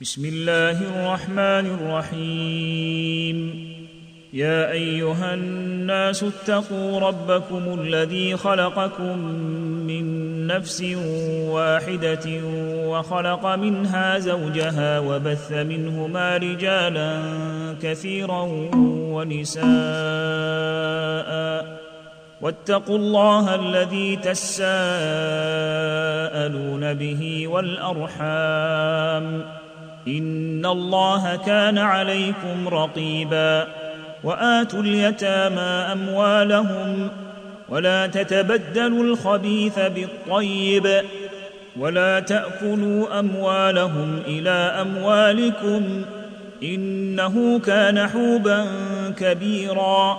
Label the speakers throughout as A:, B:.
A: بسم الله الرحمن الرحيم يا ايها الناس اتقوا ربكم الذي خلقكم من نفس واحده وخلق منها زوجها وبث منهما رجالا كثيرا ونساء واتقوا الله الذي تساءلون به والارحام إن الله كان عليكم رقيبا وآتوا اليتامى أموالهم ولا تتبدلوا الخبيث بالطيب ولا تأكلوا أموالهم إلى أموالكم إنه كان حوبا كبيرا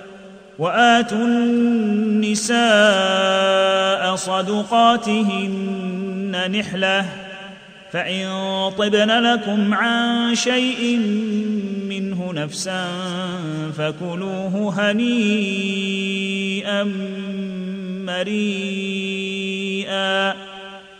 A: واتوا النساء صدقاتهن نحله فان طبن لكم عن شيء منه نفسا فكلوه هنيئا مريئا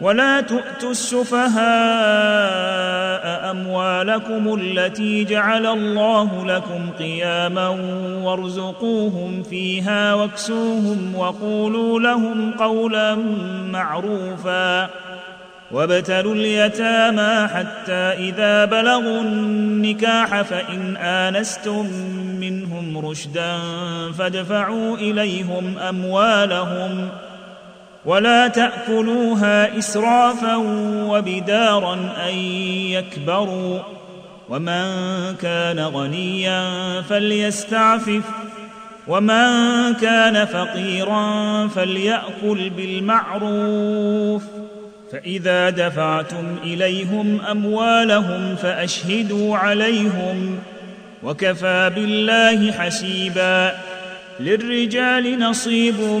A: ولا تؤتوا السفهاء اموالكم التي جعل الله لكم قياما وارزقوهم فيها واكسوهم وقولوا لهم قولا معروفا وابتلوا اليتامى حتى اذا بلغوا النكاح فان انستم منهم رشدا فادفعوا اليهم اموالهم ۖ ولا تاكلوها اسرافا وبدارا ان يكبروا ومن كان غنيا فليستعفف ومن كان فقيرا فليأكل بالمعروف فإذا دفعتم إليهم أموالهم فأشهدوا عليهم وكفى بالله حسيبا للرجال نصيب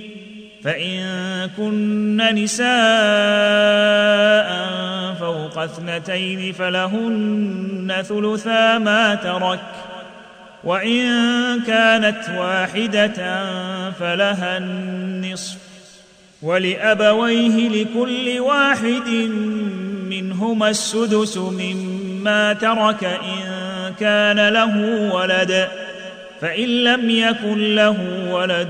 A: فإن كن نساء فوق اثنتين فلهن ثلثا ما ترك وإن كانت واحدة فلها النصف ولأبويه لكل واحد منهما السدس مما ترك إن كان له ولد فإن لم يكن له ولد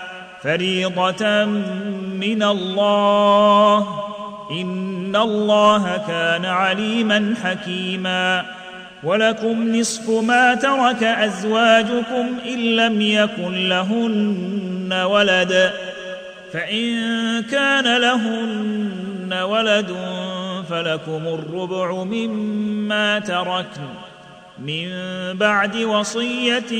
A: فريضه من الله ان الله كان عليما حكيما ولكم نصف ما ترك ازواجكم ان لم يكن لهن ولد فان كان لهن ولد فلكم الربع مما تركن من بعد وصيه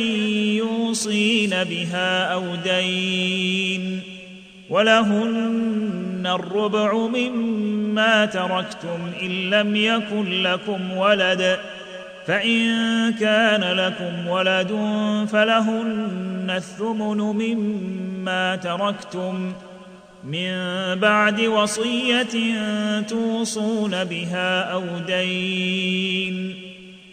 A: يوصين بها او دين ولهن الربع مما تركتم ان لم يكن لكم ولد فان كان لكم ولد فلهن الثمن مما تركتم من بعد وصيه توصون بها او دين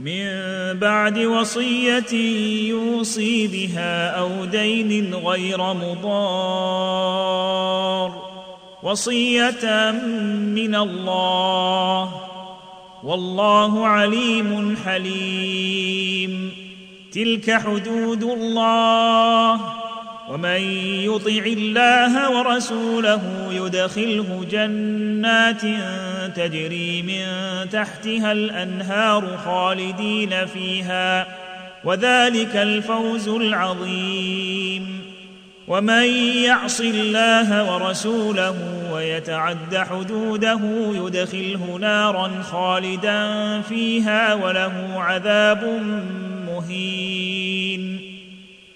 A: من بعد وصيه يوصي بها او دين غير مضار وصيه من الله والله عليم حليم تلك حدود الله ومن يطع الله ورسوله يدخله جنات تجري من تحتها الانهار خالدين فيها وذلك الفوز العظيم ومن يعص الله ورسوله ويتعد حدوده يدخله نارا خالدا فيها وله عذاب مهين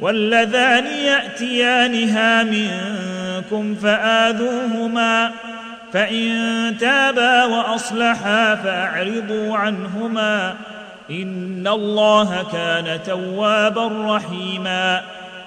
A: واللذان ياتيانها منكم فاذوهما فان تابا واصلحا فاعرضوا عنهما ان الله كان توابا رحيما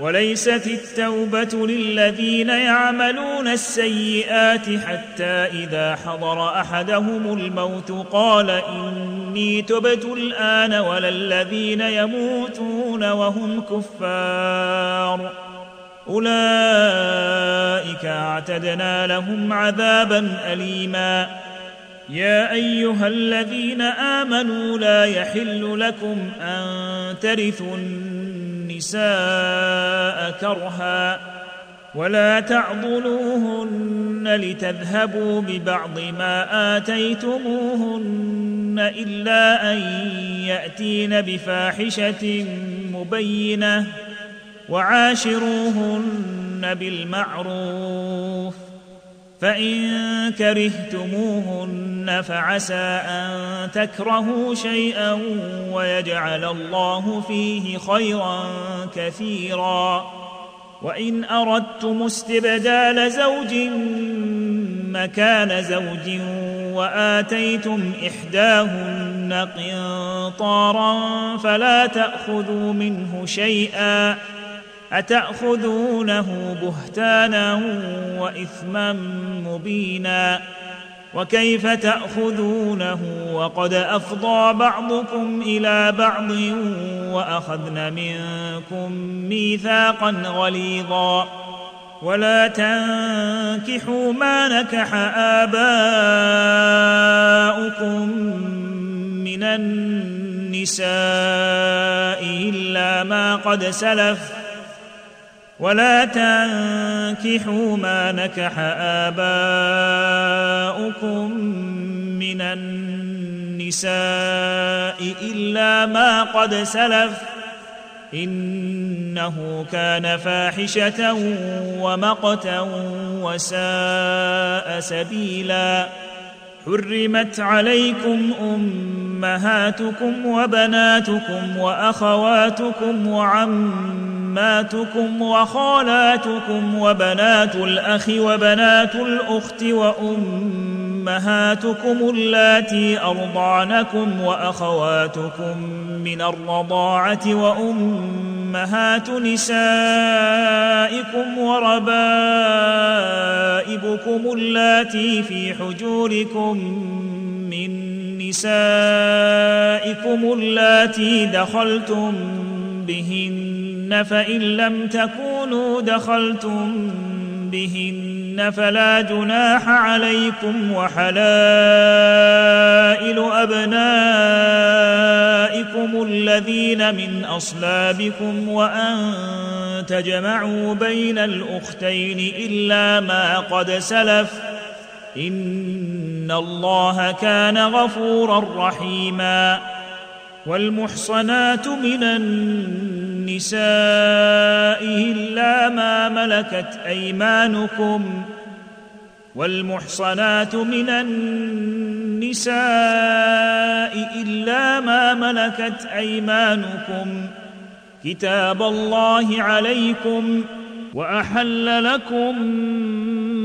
A: وليست التوبة للذين يعملون السيئات حتى إذا حضر أحدهم الموت قال إني تبت الآن ولا الذين يموتون وهم كفار أولئك اعتدنا لهم عذابا أليما يا أيها الذين آمنوا لا يحل لكم أن ترثوا النساء كرها ولا تعضلوهن لتذهبوا ببعض ما اتيتموهن الا ان ياتين بفاحشه مبينه وعاشروهن بالمعروف فان كرهتموهن فعسى ان تكرهوا شيئا ويجعل الله فيه خيرا كثيرا وان اردتم استبدال زوج مكان زوج واتيتم احداهن قنطارا فلا تاخذوا منه شيئا اتاخذونه بهتانا واثما مبينا وكيف تاخذونه وقد افضى بعضكم الى بعض واخذن منكم ميثاقا غليظا ولا تنكحوا ما نكح اباؤكم من النساء الا ما قد سلف ولا تنكحوا ما نكح اباؤكم من النساء الا ما قد سلف انه كان فاحشه ومقتا وساء سبيلا حرمت عليكم امهاتكم وبناتكم واخواتكم وعماتكم وخالاتكم وبنات الاخ وبنات الاخت وام امهاتكم اللاتي ارضعنكم واخواتكم من الرضاعه وامهات نسائكم وربائبكم اللاتي في حجوركم من نسائكم اللاتي دخلتم بهن فان لم تكونوا دخلتم بهن فيهن فلا جناح عليكم وحلائل أبنائكم الذين من أصلابكم وأن تجمعوا بين الأختين إلا ما قد سلف إن الله كان غفورا رحيما والمحصنات من الناس نسائه إلا ما ملكت أيمانكم والمحصنات من النساء إلا ما ملكت أيمانكم كتاب الله عليكم وأحل لكم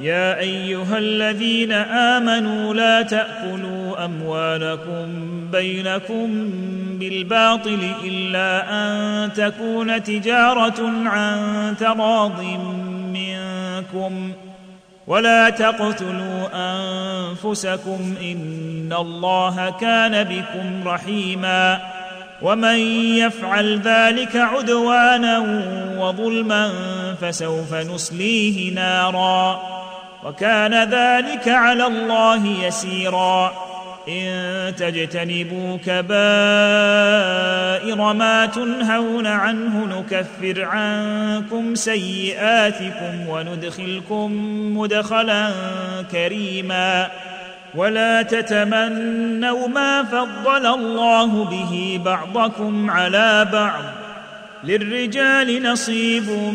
A: يا ايها الذين امنوا لا تاكلوا اموالكم بينكم بالباطل الا ان تكون تجاره عن تراض منكم ولا تقتلوا انفسكم ان الله كان بكم رحيما ومن يفعل ذلك عدوانا وظلما فسوف نصليه نارا وكان ذلك على الله يسيرا ان تجتنبوا كبائر ما تنهون عنه نكفر عنكم سيئاتكم وندخلكم مدخلا كريما ولا تتمنوا ما فضل الله به بعضكم على بعض للرجال نصيب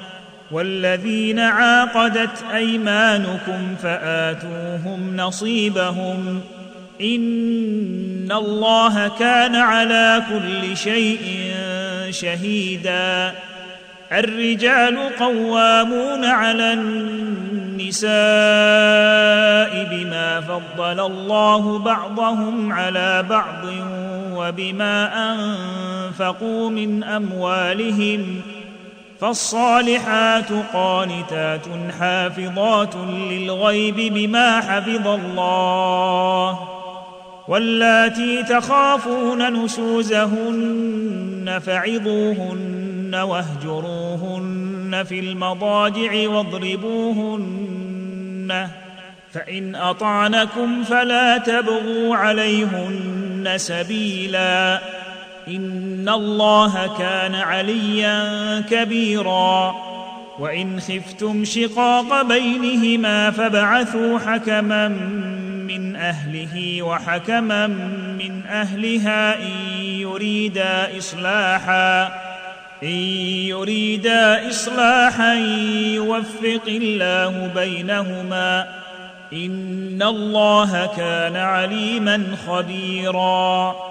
A: والذين عاقدت ايمانكم فاتوهم نصيبهم ان الله كان على كل شيء شهيدا الرجال قوامون على النساء بما فضل الله بعضهم على بعض وبما انفقوا من اموالهم فالصالحات قانتات حافظات للغيب بما حفظ الله واللاتي تخافون نشوزهن فعظوهن واهجروهن في المضاجع واضربوهن فان اطعنكم فلا تبغوا عليهن سبيلا إن الله كان عليا كبيرا وإن خفتم شقاق بينهما فابعثوا حكما من أهله وحكما من أهلها إن يريدا إصلاحا إن يريدا إصلاحا يوفق الله بينهما إن الله كان عليما خبيراً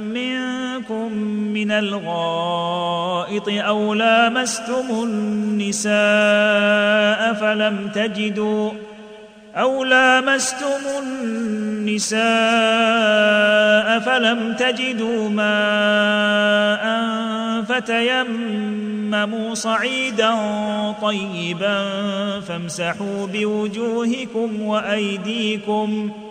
A: يأتكم من الغائط أو لامستم النساء فلم تجدوا أو لامستم النساء فلم تجدوا ماء فتيمموا صعيدا طيبا فامسحوا بوجوهكم وأيديكم ۖ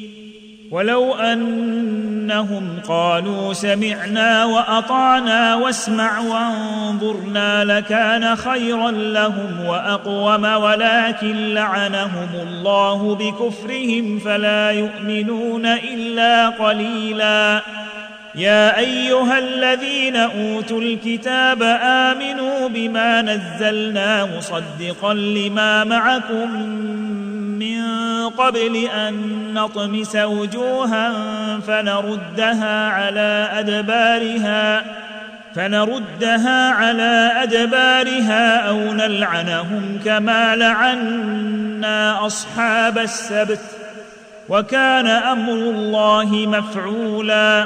A: ولو انهم قالوا سمعنا واطعنا واسمع وانظرنا لكان خيرا لهم واقوم ولكن لعنهم الله بكفرهم فلا يؤمنون الا قليلا يا ايها الذين اوتوا الكتاب امنوا بما نزلنا مصدقا لما معكم من قبل ان نطمس وجوها فنردها على ادبارها فنردها على ادبارها او نلعنهم كما لعنا اصحاب السبت وكان امر الله مفعولا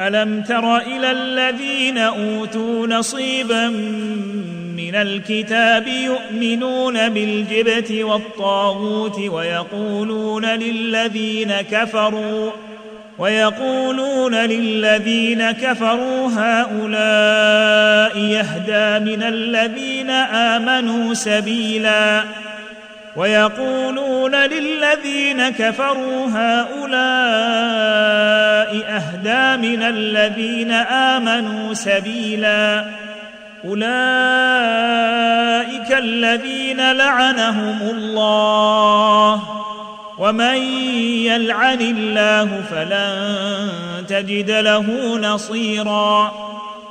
A: الم تر الى الذين اوتوا نصيبا من الكتاب يؤمنون بالجبت والطاغوت ويقولون للذين كفروا ويقولون للذين كفروا هؤلاء يهدى من الذين امنوا سبيلا ويقولون للذين كفروا هؤلاء اهدى من الذين امنوا سبيلا اولئك الذين لعنهم الله ومن يلعن الله فلن تجد له نصيرا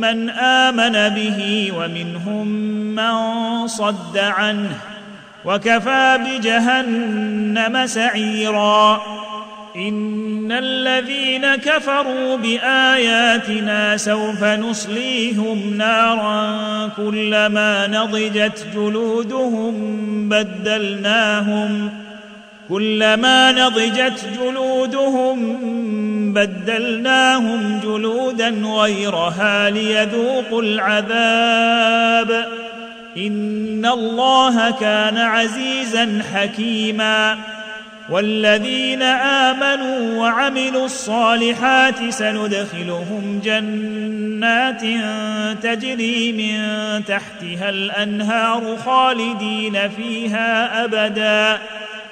A: من امن به ومنهم من صد عنه وكفى بجهنم سعيرا ان الذين كفروا باياتنا سوف نصليهم نارا كلما نضجت جلودهم بدلناهم كلما نضجت جلودهم بدلناهم جلودا غيرها ليذوقوا العذاب ان الله كان عزيزا حكيما والذين امنوا وعملوا الصالحات سندخلهم جنات تجري من تحتها الانهار خالدين فيها ابدا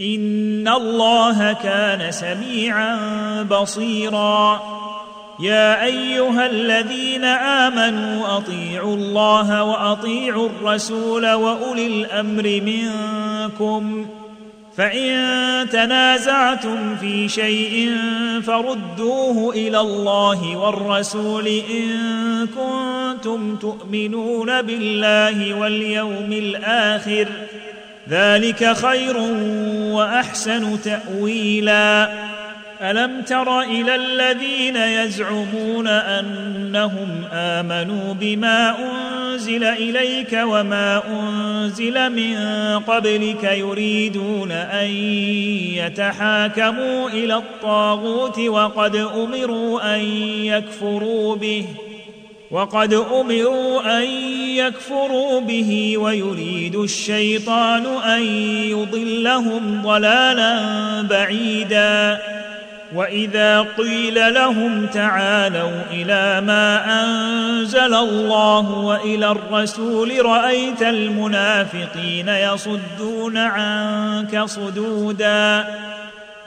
A: إن الله كان سميعا بصيرا يا أيها الذين آمنوا أطيعوا الله وأطيعوا الرسول وأولي الأمر منكم فإن تنازعتم في شيء فردوه إلى الله والرسول إن كنتم تؤمنون بالله واليوم الآخر ۖ ذلك خير واحسن تاويلا الم تر الى الذين يزعمون انهم امنوا بما انزل اليك وما انزل من قبلك يريدون ان يتحاكموا الى الطاغوت وقد امروا ان يكفروا به ۖ وقد امروا ان يكفروا به ويريد الشيطان ان يضلهم ضلالا بعيدا واذا قيل لهم تعالوا الى ما انزل الله والى الرسول رايت المنافقين يصدون عنك صدودا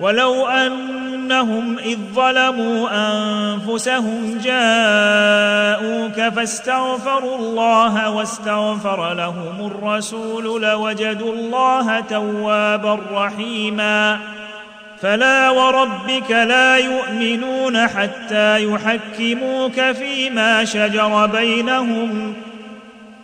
A: ولو انهم اذ ظلموا انفسهم جاءوك فاستغفروا الله واستغفر لهم الرسول لوجدوا الله توابا رحيما فلا وربك لا يؤمنون حتى يحكموك فيما شجر بينهم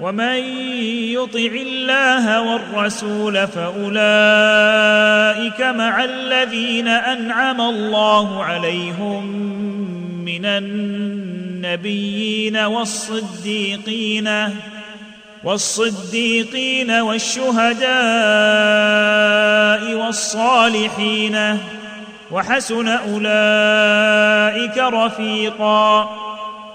A: ومن يطع الله والرسول فاولئك مع الذين انعم الله عليهم من النبيين والصديقين والصديقين والشهداء والصالحين وحسن اولئك رفيقا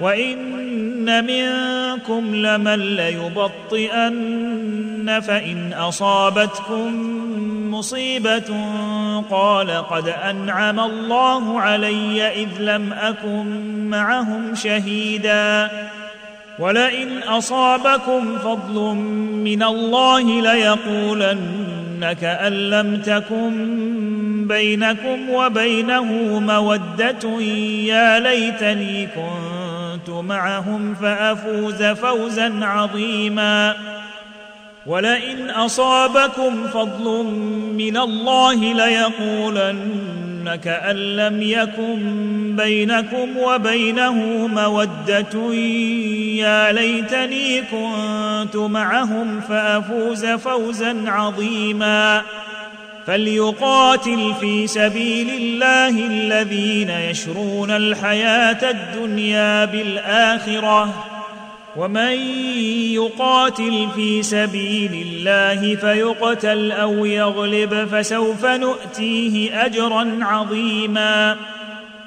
A: وان منكم لمن ليبطئن فان اصابتكم مصيبه قال قد انعم الله علي اذ لم اكن معهم شهيدا ولئن اصابكم فضل من الله ليقولن كان لم تكن بينكم وبينه موده يا ليتني كنت كنت معهم فافوز فوزا عظيما ولئن اصابكم فضل من الله ليقولن كان لم يكن بينكم وبينه موده يا ليتني كنت معهم فافوز فوزا عظيما فليقاتل في سبيل الله الذين يشرون الحياه الدنيا بالاخره ومن يقاتل في سبيل الله فيقتل او يغلب فسوف نؤتيه اجرا عظيما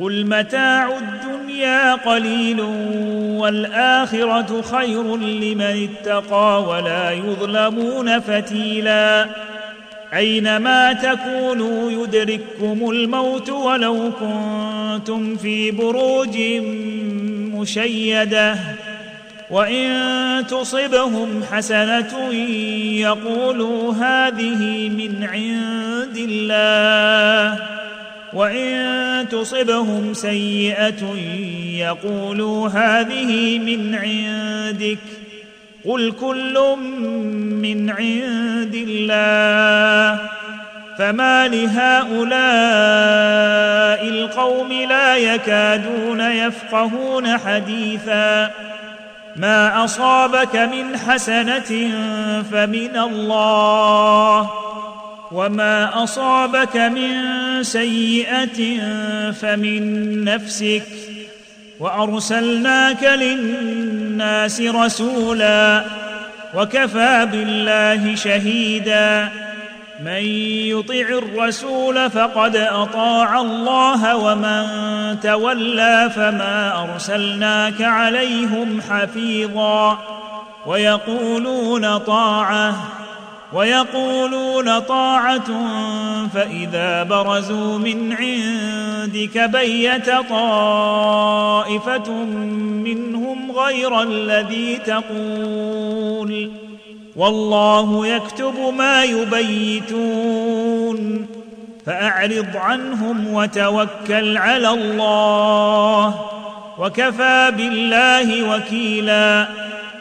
A: قل متاع الدنيا قليل والاخره خير لمن اتقى ولا يظلمون فتيلا اينما تكونوا يدرككم الموت ولو كنتم في بروج مشيده وان تصبهم حسنه يقولوا هذه من عند الله وإن تصبهم سيئة يقولوا هذه من عندك قل كل من عند الله فما لهؤلاء القوم لا يكادون يفقهون حديثا ما اصابك من حسنه فمن الله وما اصابك من سيئه فمن نفسك وارسلناك للناس رسولا وكفى بالله شهيدا من يطع الرسول فقد اطاع الله ومن تولى فما ارسلناك عليهم حفيظا ويقولون طاعه ويقولون طاعه فاذا برزوا من عندك بيت طائفه منهم غير الذي تقول والله يكتب ما يبيتون فاعرض عنهم وتوكل على الله وكفى بالله وكيلا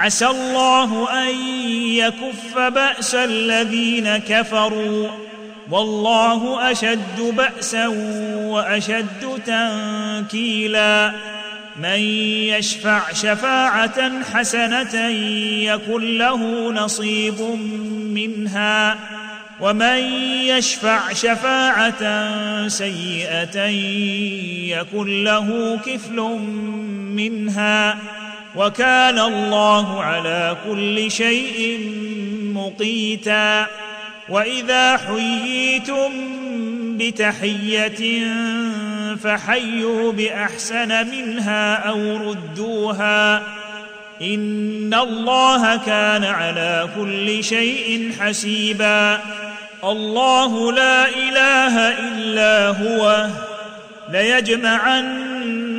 A: عسى الله ان يكف باس الذين كفروا والله اشد باسا واشد تنكيلا من يشفع شفاعه حسنه يكن له نصيب منها ومن يشفع شفاعه سيئه يكن له كفل منها وكان الله على كل شيء مقيتا واذا حييتم بتحيه فحيوا باحسن منها او ردوها ان الله كان على كل شيء حسيبا الله لا اله الا هو ليجمعن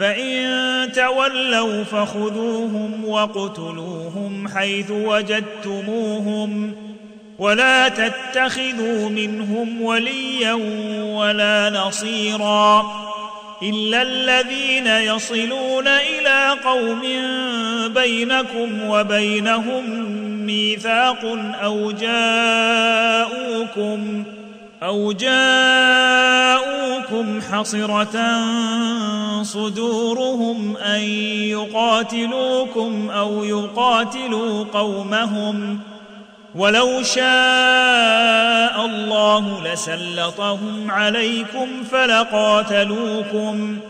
A: فان تولوا فخذوهم واقتلوهم حيث وجدتموهم ولا تتخذوا منهم وليا ولا نصيرا الا الذين يصلون الى قوم بينكم وبينهم ميثاق او جاءوكم أو جاءوكم حصرة صدورهم أن يقاتلوكم أو يقاتلوا قومهم ولو شاء الله لسلطهم عليكم فلقاتلوكم ۖ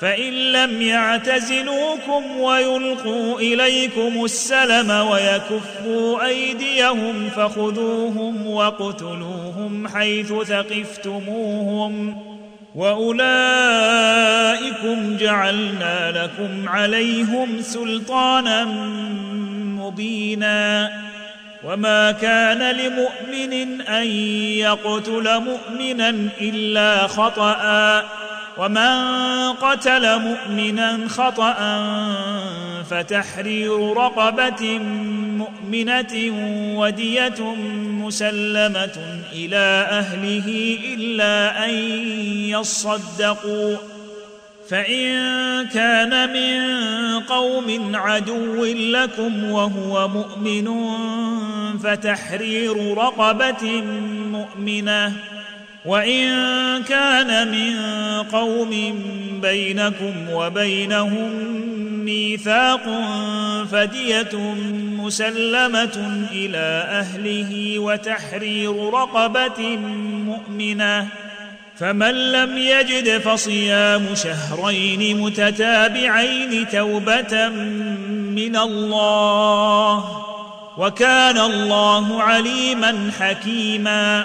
A: فان لم يعتزلوكم ويلقوا اليكم السلم ويكفوا ايديهم فخذوهم واقتلوهم حيث ثقفتموهم واولئكم جعلنا لكم عليهم سلطانا مبينا وما كان لمؤمن ان يقتل مؤمنا الا خطأ ومن قتل مؤمنا خطا فتحرير رقبه مؤمنه وديه مسلمه الى اهله الا ان يصدقوا فان كان من قوم عدو لكم وهو مؤمن فتحرير رقبه مؤمنه وان كان من قوم بينكم وبينهم ميثاق فديه مسلمه الى اهله وتحرير رقبه مؤمنه فمن لم يجد فصيام شهرين متتابعين توبه من الله وكان الله عليما حكيما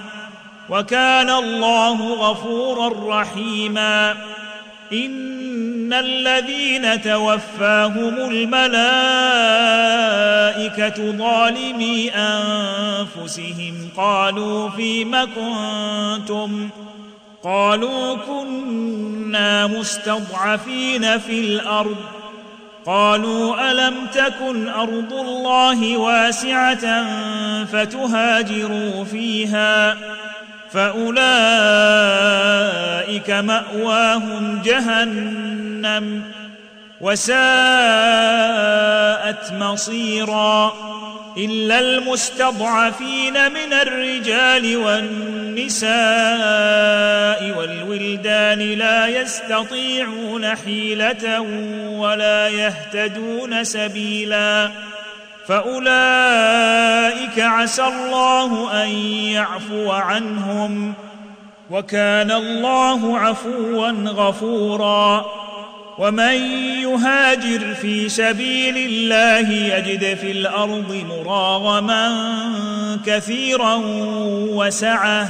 A: وكان الله غفورا رحيما ان الذين توفاهم الملائكه ظالمي انفسهم قالوا فيم كنتم قالوا كنا مستضعفين في الارض قالوا الم تكن ارض الله واسعه فتهاجروا فيها فاولئك ماواهم جهنم وساءت مصيرا الا المستضعفين من الرجال والنساء والولدان لا يستطيعون حيله ولا يهتدون سبيلا فاولئك عسى الله ان يعفو عنهم وكان الله عفوا غفورا ومن يهاجر في سبيل الله يجد في الارض مراغما كثيرا وسعه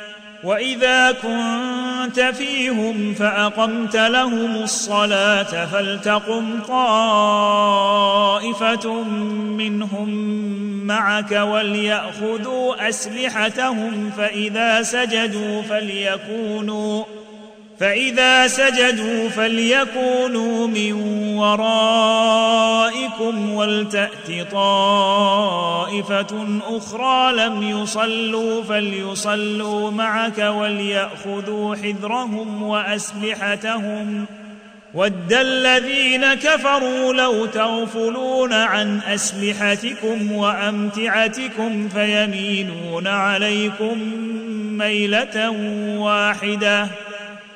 A: واذا كنت فيهم فاقمت لهم الصلاه فلتقم طائفه منهم معك ولياخذوا اسلحتهم فاذا سجدوا فليكونوا فإذا سجدوا فليكونوا من ورائكم ولتأت طائفة أخرى لم يصلوا فليصلوا معك وليأخذوا حذرهم وأسلحتهم ود الذين كفروا لو تغفلون عن أسلحتكم وأمتعتكم فيمينون عليكم ميلة واحدة ۖ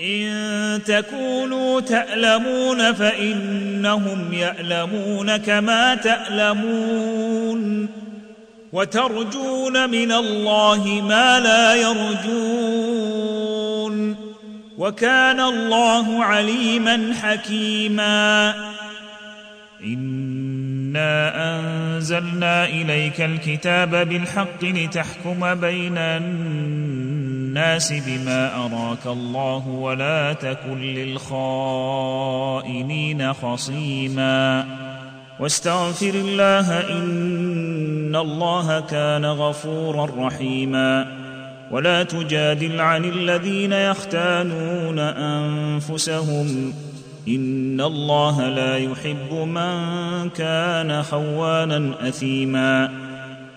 A: ان تكونوا تالمون فانهم يالمون كما تالمون وترجون من الله ما لا يرجون وكان الله عليما حكيما انا انزلنا اليك الكتاب بالحق لتحكم بين الناس الناس بما أراك الله ولا تكن للخائنين خصيما واستغفر الله إن الله كان غفورا رحيما ولا تجادل عن الذين يختانون أنفسهم إن الله لا يحب من كان خوانا أثيماً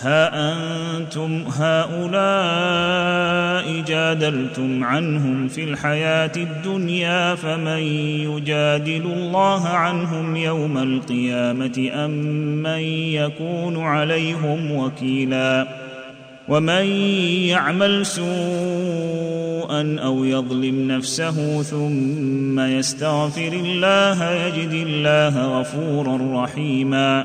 A: ها انتم هؤلاء جادلتم عنهم في الحياه الدنيا فمن يجادل الله عنهم يوم القيامه ام من يكون عليهم وكيلا ومن يعمل سوءا او يظلم نفسه ثم يستغفر الله يجد الله غفورا رحيما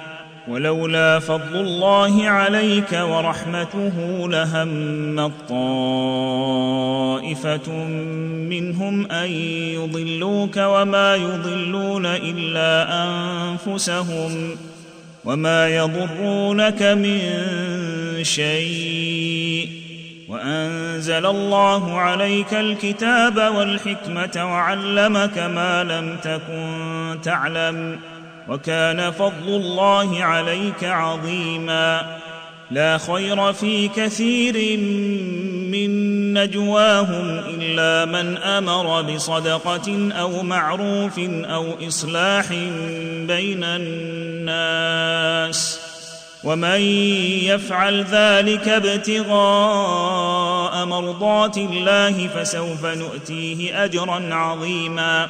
A: ولولا فضل الله عليك ورحمته لهم طائفة منهم أن يضلوك وما يضلون إلا أنفسهم وما يضرونك من شيء وأنزل الله عليك الكتاب والحكمة وعلمك ما لم تكن تعلم ۖ وكان فضل الله عليك عظيما لا خير في كثير من نجواهم الا من امر بصدقه او معروف او اصلاح بين الناس ومن يفعل ذلك ابتغاء مرضات الله فسوف نؤتيه اجرا عظيما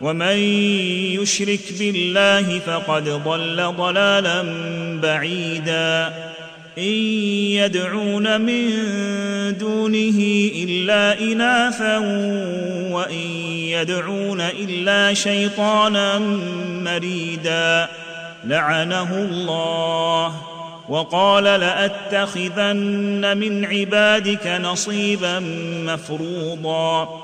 A: ومن يشرك بالله فقد ضل ضلالا بعيدا ان يدعون من دونه الا اناثا وان يدعون الا شيطانا مريدا لعنه الله وقال لاتخذن من عبادك نصيبا مفروضا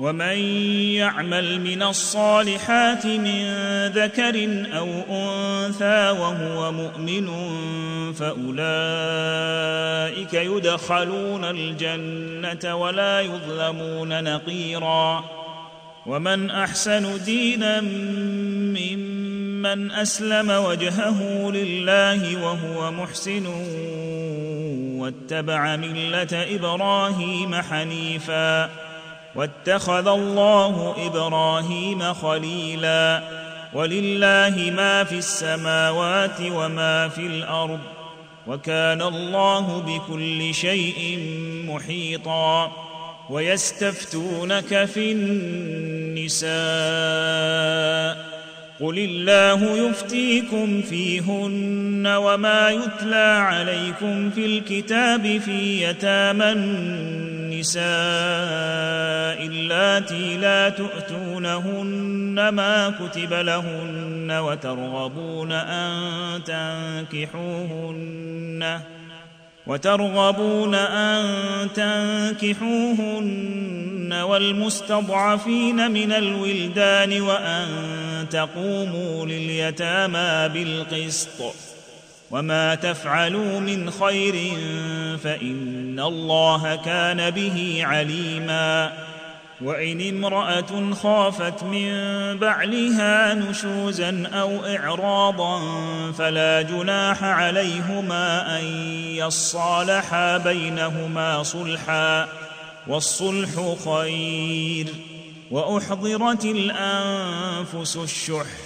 A: ومن يعمل من الصالحات من ذكر او انثى وهو مؤمن فاولئك يدخلون الجنه ولا يظلمون نقيرا ومن احسن دينا ممن اسلم وجهه لله وهو محسن واتبع مله ابراهيم حنيفا واتخذ الله ابراهيم خليلا ولله ما في السماوات وما في الارض وكان الله بكل شيء محيطا ويستفتونك في النساء قل الله يفتيكم فيهن وما يتلى عليكم في الكتاب في يتامى النساء اللاتي لا تؤتونهن ما كتب لهن وترغبون أن تنكحوهن وترغبون أن تنكحوهن والمستضعفين من الولدان وأن تقوموا لليتامى بالقسط وما تفعلوا من خير فان الله كان به عليما وان امراه خافت من بعلها نشوزا او اعراضا فلا جناح عليهما ان يصالحا بينهما صلحا والصلح خير واحضرت الانفس الشح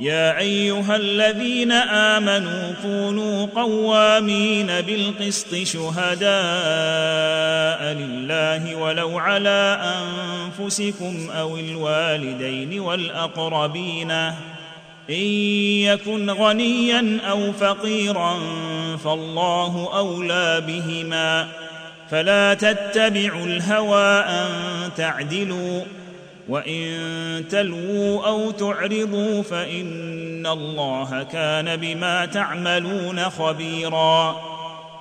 A: يا ايها الذين امنوا كونوا قوامين بالقسط شهداء لله ولو على انفسكم او الوالدين والاقربين ان يكن غنيا او فقيرا فالله اولى بهما فلا تتبعوا الهوى ان تعدلوا وان تلووا او تعرضوا فان الله كان بما تعملون خبيرا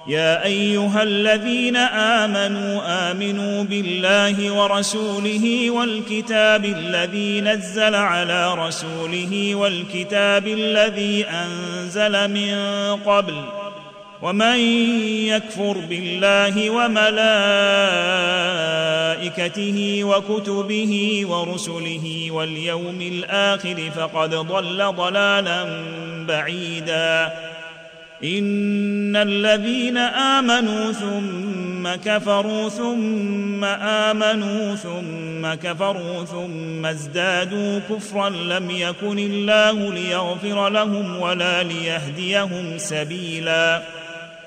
A: يا ايها الذين امنوا امنوا بالله ورسوله والكتاب الذي نزل على رسوله والكتاب الذي انزل من قبل ومن يكفر بالله وملائكته وكتبه ورسله واليوم الاخر فقد ضل ضلالا بعيدا ان الذين امنوا ثم كفروا ثم امنوا ثم كفروا ثم ازدادوا كفرا لم يكن الله ليغفر لهم ولا ليهديهم سبيلا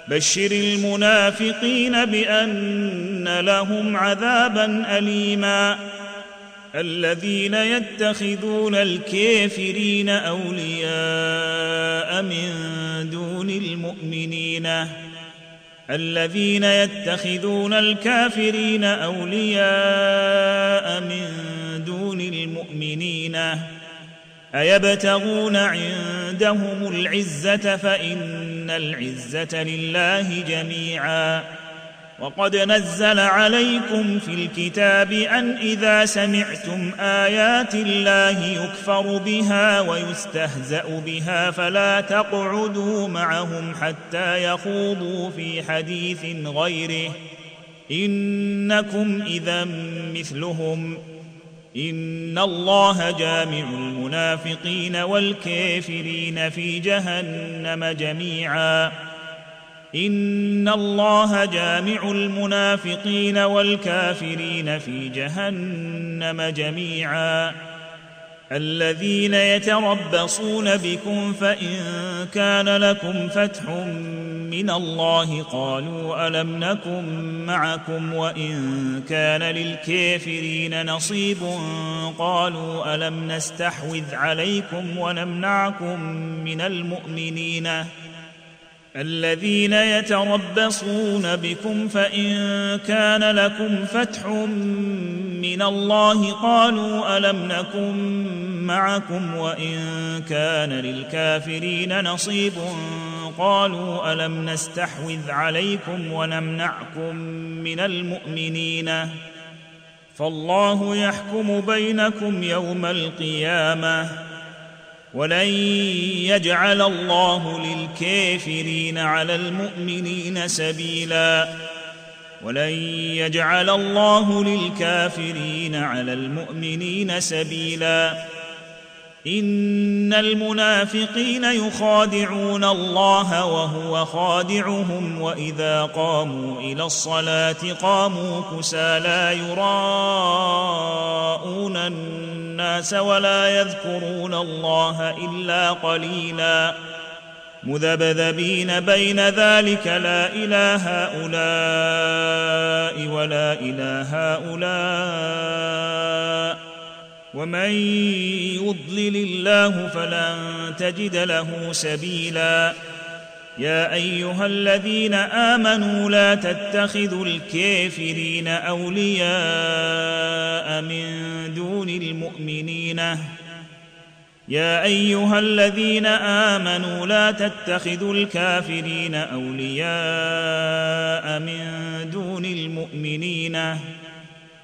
A: بشر المنافقين بان لهم عذابا اليما الذين يتخذون الكافرين اولياء من دون المؤمنين الذين يتخذون الكافرين اولياء من دون المؤمنين ايبتغون عندهم العزه فان العزه لله جميعا وقد نزل عليكم في الكتاب ان اذا سمعتم ايات الله يكفر بها ويستهزا بها فلا تقعدوا معهم حتى يخوضوا في حديث غيره انكم اذا مثلهم ان الله جامع المنافقين والكافرين في جهنم جميعا ان الله جامع المنافقين والكافرين في جهنم جميعا الذين يتربصون بكم فان كان لكم فتح من الله قالوا الم نكن معكم وان كان للكافرين نصيب قالوا الم نستحوذ عليكم ونمنعكم من المؤمنين الذين يتربصون بكم فان كان لكم فتح من الله قالوا الم نكن معكم وان كان للكافرين نصيب قالوا الم نستحوذ عليكم ونمنعكم من المؤمنين فالله يحكم بينكم يوم القيامه ولن يجعل الله للكافرين على المؤمنين سبيلا ولن يجعل الله للكافرين على المؤمنين سبيلا ان المنافقين يخادعون الله وهو خادعهم واذا قاموا الى الصلاه قاموا كسى لا يراءون الناس ولا يذكرون الله الا قليلا مذبذبين بين ذلك لا الى هؤلاء ولا الى هؤلاء ومن يضلل الله فلن تجد له سبيلا يا ايها الذين امنوا لا تتخذوا الكافرين اولياء من دون المؤمنين يا ايها الذين امنوا لا تتخذوا الكافرين اولياء من دون المؤمنين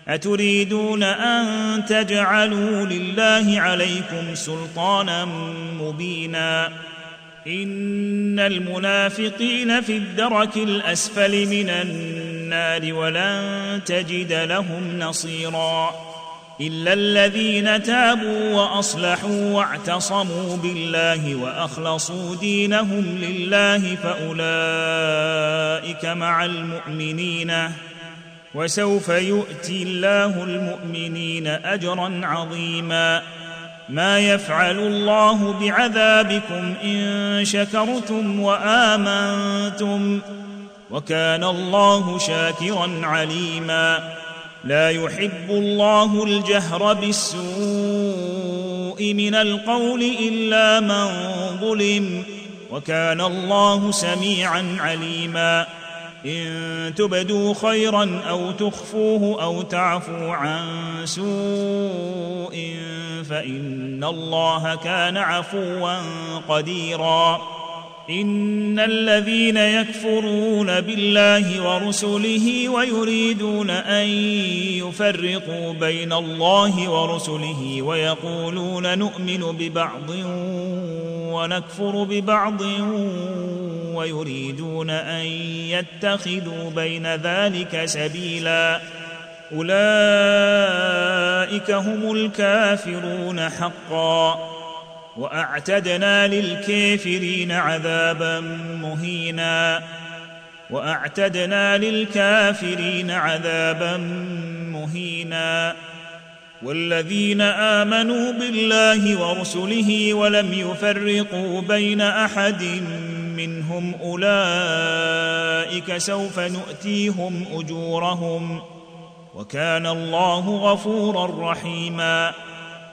A: اتريدون ان تجعلوا لله عليكم سلطانا مبينا ان المنافقين في الدرك الاسفل من النار ولن تجد لهم نصيرا الا الذين تابوا واصلحوا واعتصموا بالله واخلصوا دينهم لله فاولئك مع المؤمنين وسوف يؤتي الله المؤمنين اجرا عظيما ما يفعل الله بعذابكم ان شكرتم وامنتم وكان الله شاكرا عليما لا يحب الله الجهر بالسوء من القول الا من ظلم وكان الله سميعا عليما ان تبدوا خيرا او تخفوه او تعفوا عن سوء فان الله كان عفوا قديرا ان الذين يكفرون بالله ورسله ويريدون ان يفرقوا بين الله ورسله ويقولون نؤمن ببعض ونكفر ببعض ويريدون ان يتخذوا بين ذلك سبيلا اولئك هم الكافرون حقا واعتدنا للكافرين عذابا مهينا واعتدنا للكافرين عذابا مهينا والذين امنوا بالله ورسله ولم يفرقوا بين احد منهم اولئك سوف نؤتيهم اجورهم وكان الله غفورا رحيما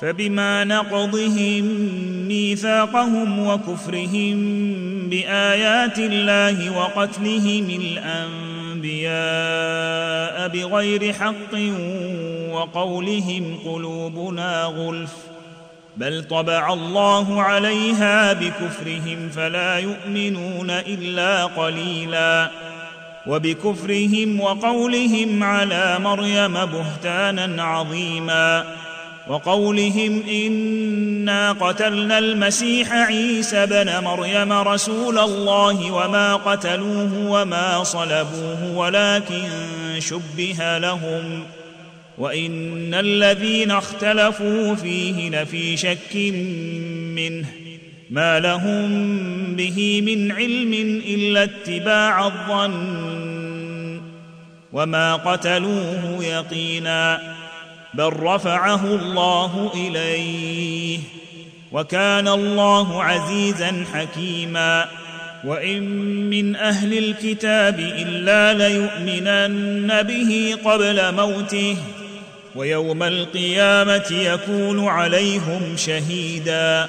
A: فبما نقضهم ميثاقهم وكفرهم بايات الله وقتلهم الانبياء بغير حق وقولهم قلوبنا غلف بل طبع الله عليها بكفرهم فلا يؤمنون الا قليلا وبكفرهم وقولهم على مريم بهتانا عظيما وقولهم انا قتلنا المسيح عيسى بن مريم رسول الله وما قتلوه وما صلبوه ولكن شبه لهم وان الذين اختلفوا فيه لفي شك منه ما لهم به من علم الا اتباع الظن وما قتلوه يقينا بل رفعه الله اليه وكان الله عزيزا حكيما وان من اهل الكتاب الا ليؤمنن به قبل موته ويوم القيامه يكون عليهم شهيدا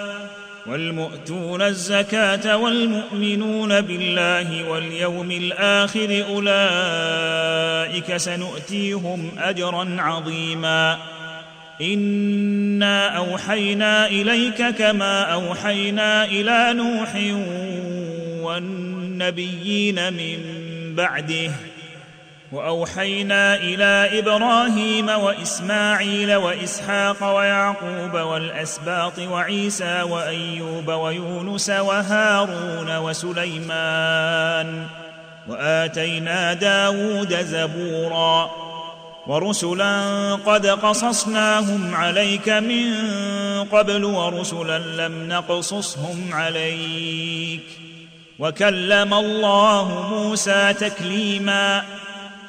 A: والمؤتون الزكاه والمؤمنون بالله واليوم الاخر اولئك سنؤتيهم اجرا عظيما انا اوحينا اليك كما اوحينا الى نوح والنبيين من بعده واوحينا الى ابراهيم واسماعيل واسحاق ويعقوب والاسباط وعيسى وايوب ويونس وهارون وسليمان واتينا داود زبورا ورسلا قد قصصناهم عليك من قبل ورسلا لم نقصصهم عليك وكلم الله موسى تكليما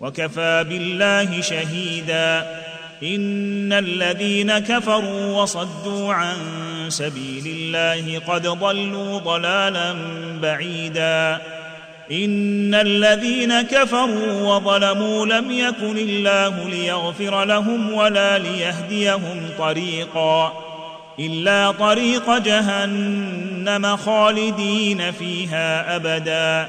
A: وكفى بالله شهيدا ان الذين كفروا وصدوا عن سبيل الله قد ضلوا ضلالا بعيدا ان الذين كفروا وظلموا لم يكن الله ليغفر لهم ولا ليهديهم طريقا الا طريق جهنم خالدين فيها ابدا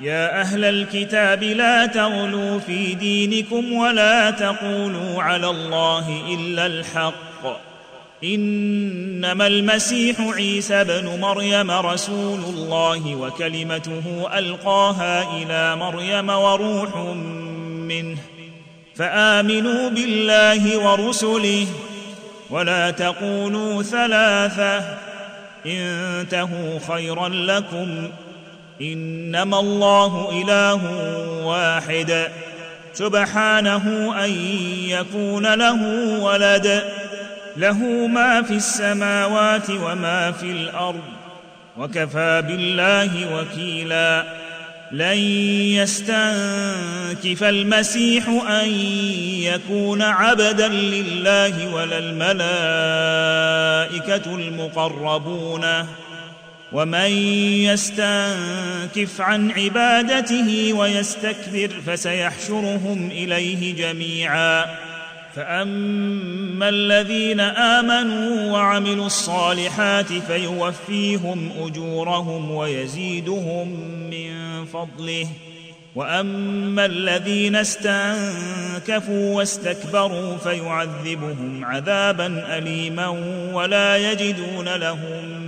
A: يا اهل الكتاب لا تغلوا في دينكم ولا تقولوا على الله الا الحق انما المسيح عيسى بن مريم رسول الله وكلمته القاها الى مريم وروح منه فامنوا بالله ورسله ولا تقولوا ثلاثه انتهوا خيرا لكم انما الله اله واحد سبحانه ان يكون له ولد له ما في السماوات وما في الارض وكفى بالله وكيلا لن يستنكف المسيح ان يكون عبدا لله ولا الملائكه المقربون ومن يستنكف عن عبادته ويستكبر فسيحشرهم اليه جميعا فاما الذين امنوا وعملوا الصالحات فيوفيهم اجورهم ويزيدهم من فضله واما الذين استنكفوا واستكبروا فيعذبهم عذابا اليما ولا يجدون لهم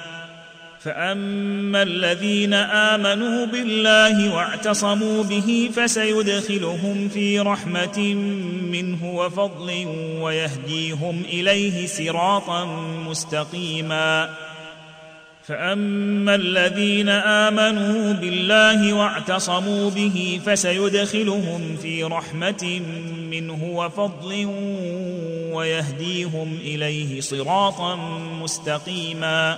A: فاما الذين امنوا بالله واعتصموا به فسيدخلهم في رحمه منه وفضل ويهديهم اليه صراطا مستقيما فاما الذين امنوا بالله واعتصموا به فسيدخلهم في رحمه منه وفضل ويهديهم اليه صراطا مستقيما